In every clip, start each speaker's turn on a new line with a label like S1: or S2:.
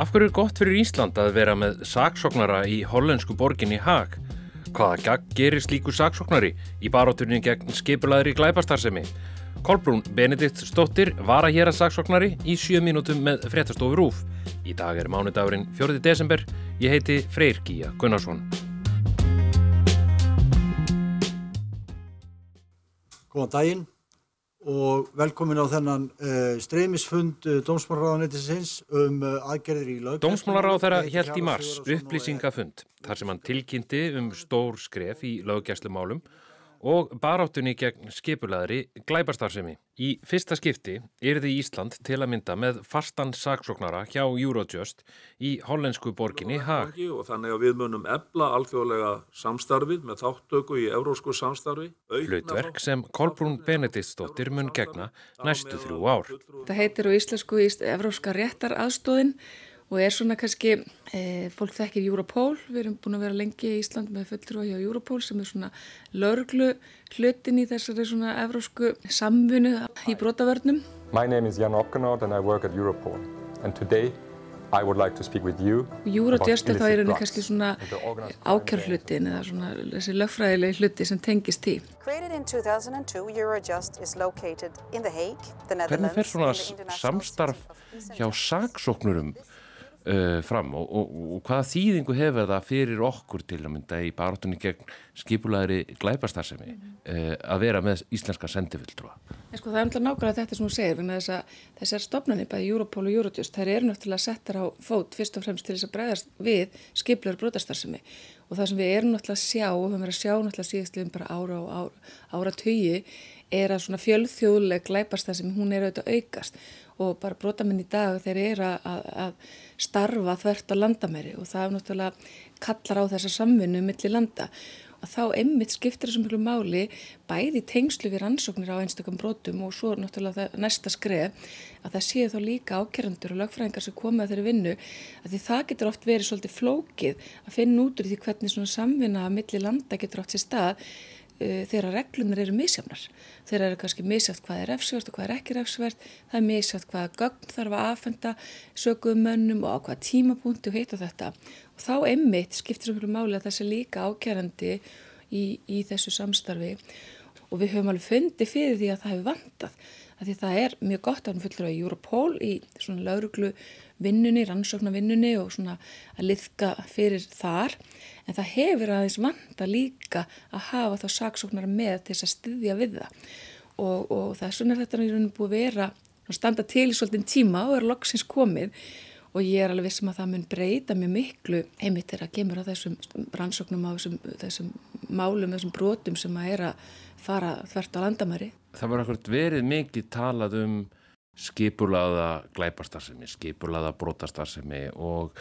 S1: Af hverju er gott fyrir Ísland að vera með saksóknara í hollensku borginni Haag? Hvaða gerir slíku saksóknari í barótturnin gegn skipulaðri glæpastarsemi? Kolbrún Benedikt Stóttir var að að saksóknari í 7 mínútum með fréttastofu Rúf. Í dag er mánudagurinn 4. desember. Ég heiti Freyr Gíja Gunnarsson.
S2: Góðan daginn og velkomin á þennan uh, streymisfund uh, Dómsmálaráðanettisins um uh, aðgerðir í lög.
S1: Dómsmálaráð þeirra helt í mars upplýsingafund þar sem hann tilkynnti um stór skref í löggæslumálum og baráttunni gegn skipulaðri glæbarstarfsemi. Í fyrsta skipti er þið Ísland til að mynda með fastan saksóknara hjá Eurojust í hollensku borginni Haag.
S3: Og þannig að við munum ebla alþjóðlega samstarfið með þáttöku í eurósku samstarfi.
S1: Hlutverk sem Kolbrún Benediktsdóttir mun gegna næstu þrjú ár.
S4: Það heitir á íslensku Evróska réttar aðstóðin og er svona kannski, e, fólk þekkir Europol, við erum búin að vera lengi í Ísland með fulltrúa hjá Europol sem er svona laurglu hlutin í þessari svona evrósku samvinu í brotavörnum.
S5: My name is Jan Opgenaut and I work at Europol and today I would like to speak with you
S4: Eurojust er þá í rauninni kannski svona ákjörhlutin eða svona þessi lögfræðilegi hluti sem tengist í.
S6: Created in 2002, Eurojust is located in The Hague, the
S1: Hvernig
S6: Netherlands.
S1: fer svona samstarf hjá saksóknurum uh, fram og, og, og hvaða þýðingu hefur það fyrir okkur til að mynda í baráttunni gegn skipulaðri glæpastarsemi uh, að vera með íslenska sendifulltrúa?
S4: En Sko, það er umtlað nákvæmlega þetta sem hún segir vegna þess að þessar stopnarnir, bæði Europol og Eurojust, þær eru náttúrulega settar á fót fyrst og fremst til þess að bregðast við skiplur brotastarsemi og það sem við erum náttúrulega að sjá og höfum verið að sjá náttúrulega síðastliðum bara ára og ára, ára tugi er að svona fjölþjóðleg glæpastarsemi, hún er auðvitað að aukast. Og bara brotamenn í dag þeir eru að, að, starfa þvert á landamæri. Og það er náttúrulega kallar á þessa samvinnu millir landa þá einmitt skiptir þessum mjög máli bæði tengslu við rannsóknir á einstakam brotum og svo náttúrulega það, næsta skref að það séu þá líka ákjærandur og lögfræðingar sem koma að þeirri vinnu að því það getur oft verið svolítið flókið að finna út úr því hvernig svona samvinna að milli landa getur átt sér stað uh, þegar reglunar eru misjafnar. Þegar eru kannski misjátt hvað er refsvert og hvað er ekki refsvert, það er misjátt hvaða gögn þarf að aðfenda sökuðum mönnum og á hvaða tímapunkti og heit og þetta. Og þá einmitt skiptir mjög máli að þessi líka ákjærandi í, í þessu samstarfi og við höfum alveg fundið fyrir því að það hefur vantað. Að því það er mjög gott að hann fullur á Europol í svona lauruglu vinnunni, rannsóknar vinnunni og svona að liðka fyrir þar. En það hefur aðeins vanta líka að hafa þá saksóknar með til þess að styðja við það. Og, og vegna er þetta í rauninu búið að vera að standa til í svolítinn tíma og er loksins komið og ég er alveg vissum að það mun breyta mjög miklu einmitt er að kemur á þessum rannsóknum á þessum, þessum málum, þessum brotum sem að er að fara þvert á landamæri.
S1: Það var akkurat verið mikið talað um skipulaða glæpastarsemi, skipulaða brotastarsemi og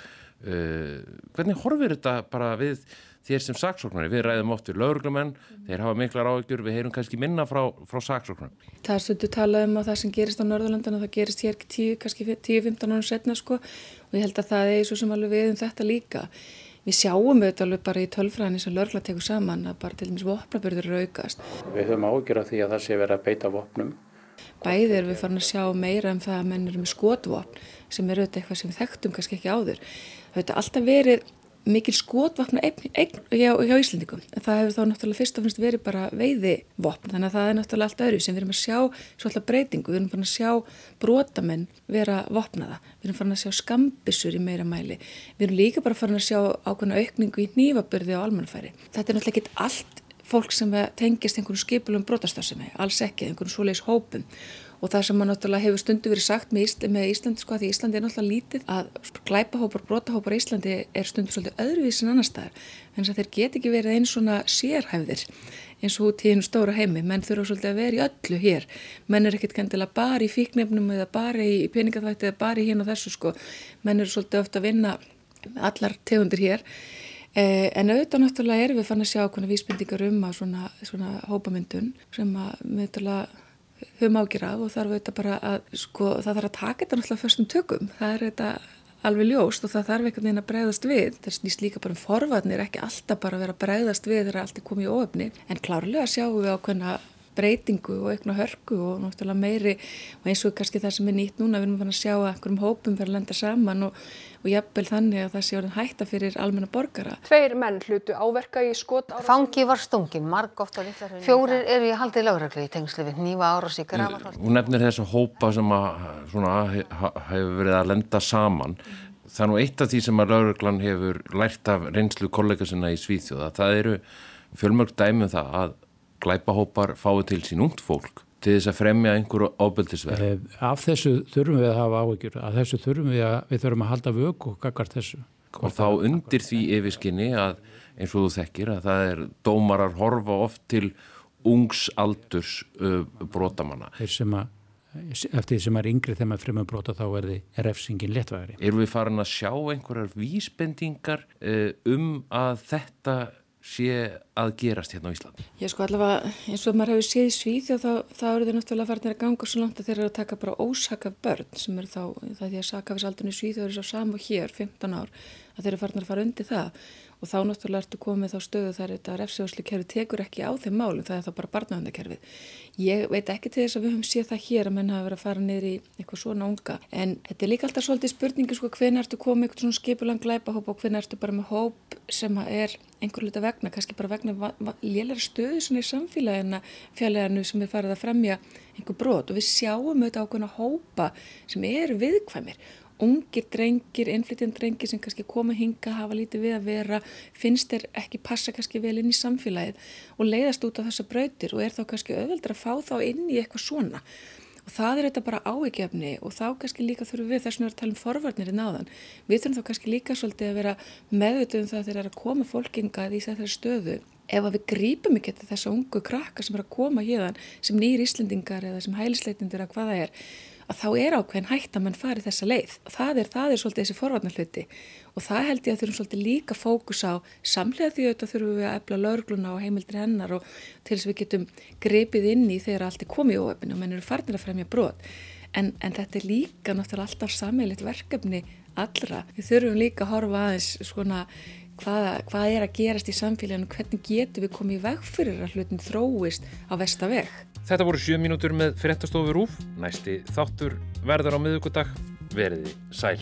S1: uh, hvernig horfir þetta bara við þér sem saksóknari? Við ræðum oft við lauruglumenn, þeir hafa miklar áhyggjur, við heyrum kannski minna frá, frá saksóknari.
S4: Það er stundu talað um að það sem gerist á Norðurlandana það gerist hér tíu, kannski 10-15 árum setna sko og ég held að það er svo sem alveg við um þetta líka. Við sjáum auðvitað alveg bara í tölfræðinni sem lörgla tekur saman að bara til dæmis vopnabörður eru aukast.
S7: Við höfum ágjör af því að það sé verið að beita vopnum.
S4: Bæði erum við farin að sjá meira um það að menn eru með skotvopn sem eru auðvitað eitthvað sem við þekktum kannski ekki áður. Það hefur alltaf verið mikil skotvopna eign, hjá, hjá Íslendingum. En það hefur þá náttúrulega fyrst og finnst verið bara veiði vopn. Þannig að það er náttúrulega allt öðru sem við erum að sjá svolítið breytingu. Við erum farin að sjá brotamenn vera vopnaða. Við erum farin að sjá skambissur í meira mæli. Við erum líka bara farin að sjá ákveðna aukningu í nýfabörði á almannfæri. Þetta er náttúrulega ekki allt fólk sem tengist einhvern skipulum brotastársemi, alls ekki, einhvern svoleiðis hópum og það sem maður náttúrulega hefur stundu verið sagt með, Ísl með Íslandi sko að því Íslandi er náttúrulega lítið að glæpahópar, brotahópar í Íslandi er stundu svolítið öðruvísin annar staðar. En að þeir get ekki verið eins svona sérhæfðir eins og út í hennu stóra heimi. Menn þurfa svolítið að vera í öllu hér. Menn er ekkert kendilega bara í fíknefnum eða bara í peningaþvætti eða bara í hérna og þessu sko. Menn eru svolítið ofta að vinna allar tegundir hér. Eh, en auðvitað náttúrulega erum við fann að sjá vísbendingar um að svona, svona hópamyndun sem að við höfum ágjur af og þarf auðvitað bara að sko það þarf að taka þetta náttúrulega fyrstum tökum. Það er þetta alveg ljóst og það þarf einhvern veginn að bregðast við. Það snýst líka bara um forvarnir, ekki alltaf bara að vera að bregðast við þegar allt er komið í óöfni. En klárlega sjáum við ákveðna breytingu og aukna hörku og náttúrulega meiri og eins og kannski það sem er nýtt núna, við erum fann að sjá að einhverjum hópum fyrir að lenda saman og, og jafnvel þannig að það sé orðin hætta fyrir almenna borgara.
S8: Tveir menn hlutu áverka í skot ára.
S9: Fangi var stungin, marg ofta litlar Fjórir eru í haldið lögreglu í tengslu við nýva ára sig grafarhald.
S1: Hún nefnir þessa hópa sem að, svona, ha, hefur verið að lenda saman. Það er nú eitt af því sem að lauruglan hefur lært af reynslu kollega sinna í Svíþjóða. Það eru fjölmörg dæmið um það að glæpahópar fái til sín ungt fólk til þess að fremja einhverju ábyldisverð.
S10: Af þessu þurfum við að hafa áhyggjur, af þessu þurfum við að, við þurfum að halda vög og gagart þessu.
S1: Og þá undir því yfirskinni að eins og þú þekkir að það er dómarar horfa oft til ungs aldurs uh, brotamanna.
S10: Þeir sem að eftir því sem er yngri þegar maður fremur brota þá er því refsingin letvægri.
S1: Erum við farin að sjá einhverjar vísbendingar um að þetta sé að gerast hérna á Íslandi?
S4: Ég sko allavega eins og maður hefur séð Svíð og þá, þá eru þau náttúrulega farin að ganga svo langt að þeir eru að taka bara ósaka börn sem eru þá, það er því að sakafisaldunni Svíð þau eru svo samu hér, 15 ár að þeir eru farin að fara undir það og þá náttúrulega ertu komið þá stöðu þar þetta refsjóðslu kerfi tekur ekki á þeim málum, það er þá bara barnavendakerfið. Ég veit ekki til þess að við höfum séð það hér að menn hafa verið að fara niður í eitthvað svona unga. En þetta er líka alltaf svolítið spurningi sko hvernig ertu komið eitthvað svona skipulang glæpahóp og hvernig ertu bara með hóp sem er einhver luta vegna, kannski bara vegna lélæra stöðu svona í samfélagina fjalleganu sem er farið að fremja einhver brot. Og við sjáum auðvitað ákveðna hópa sem eru viðkvæmir ungir drengir, innflytjandi drengir sem kannski koma hinga, hafa lítið við að vera finnst þeir ekki passa kannski vel inn í samfélagið og leiðast út á þessa brautir og er þá kannski auðveldur að fá þá inn í eitthvað svona. Og það er þetta bara áegjafni og þá kannski líka þurfum við þess að tala um forvarnir í náðan við þurfum þá kannski líka svolítið að vera meðvituð um það þegar það er að koma fólkingað í þessari stöðu. Ef að við grípum ekki þessa ungu krakka sem er að koma hérðan sem nýjir Íslendingar eða sem hælisleitindur að hvaða er að þá er ákveðin hægt að mann fari þessa leið. Það er, það er svolítið þessi forvarnar hluti og það held ég að þurfum svolítið líka fókus á samlega því auðvitað þurfum við að efla laurugluna og heimildri hennar og til þess við getum grepið inn í þegar allt er komið í óöfni og menn eru farnir að fremja brot. En, en þetta er líka náttúrulega alltaf sammeilitt verkefni allra. Við þurfum líka að horfa aðeins svona hvað, hvað er að gerast í samfélaginu, hvernig getum við komið í veg fyrir að hlutin þróist á vestaveg.
S1: Þetta voru 7 mínútur með fyrirtastofur úf. Næsti þáttur verður á miðugudag. Veriði sæl.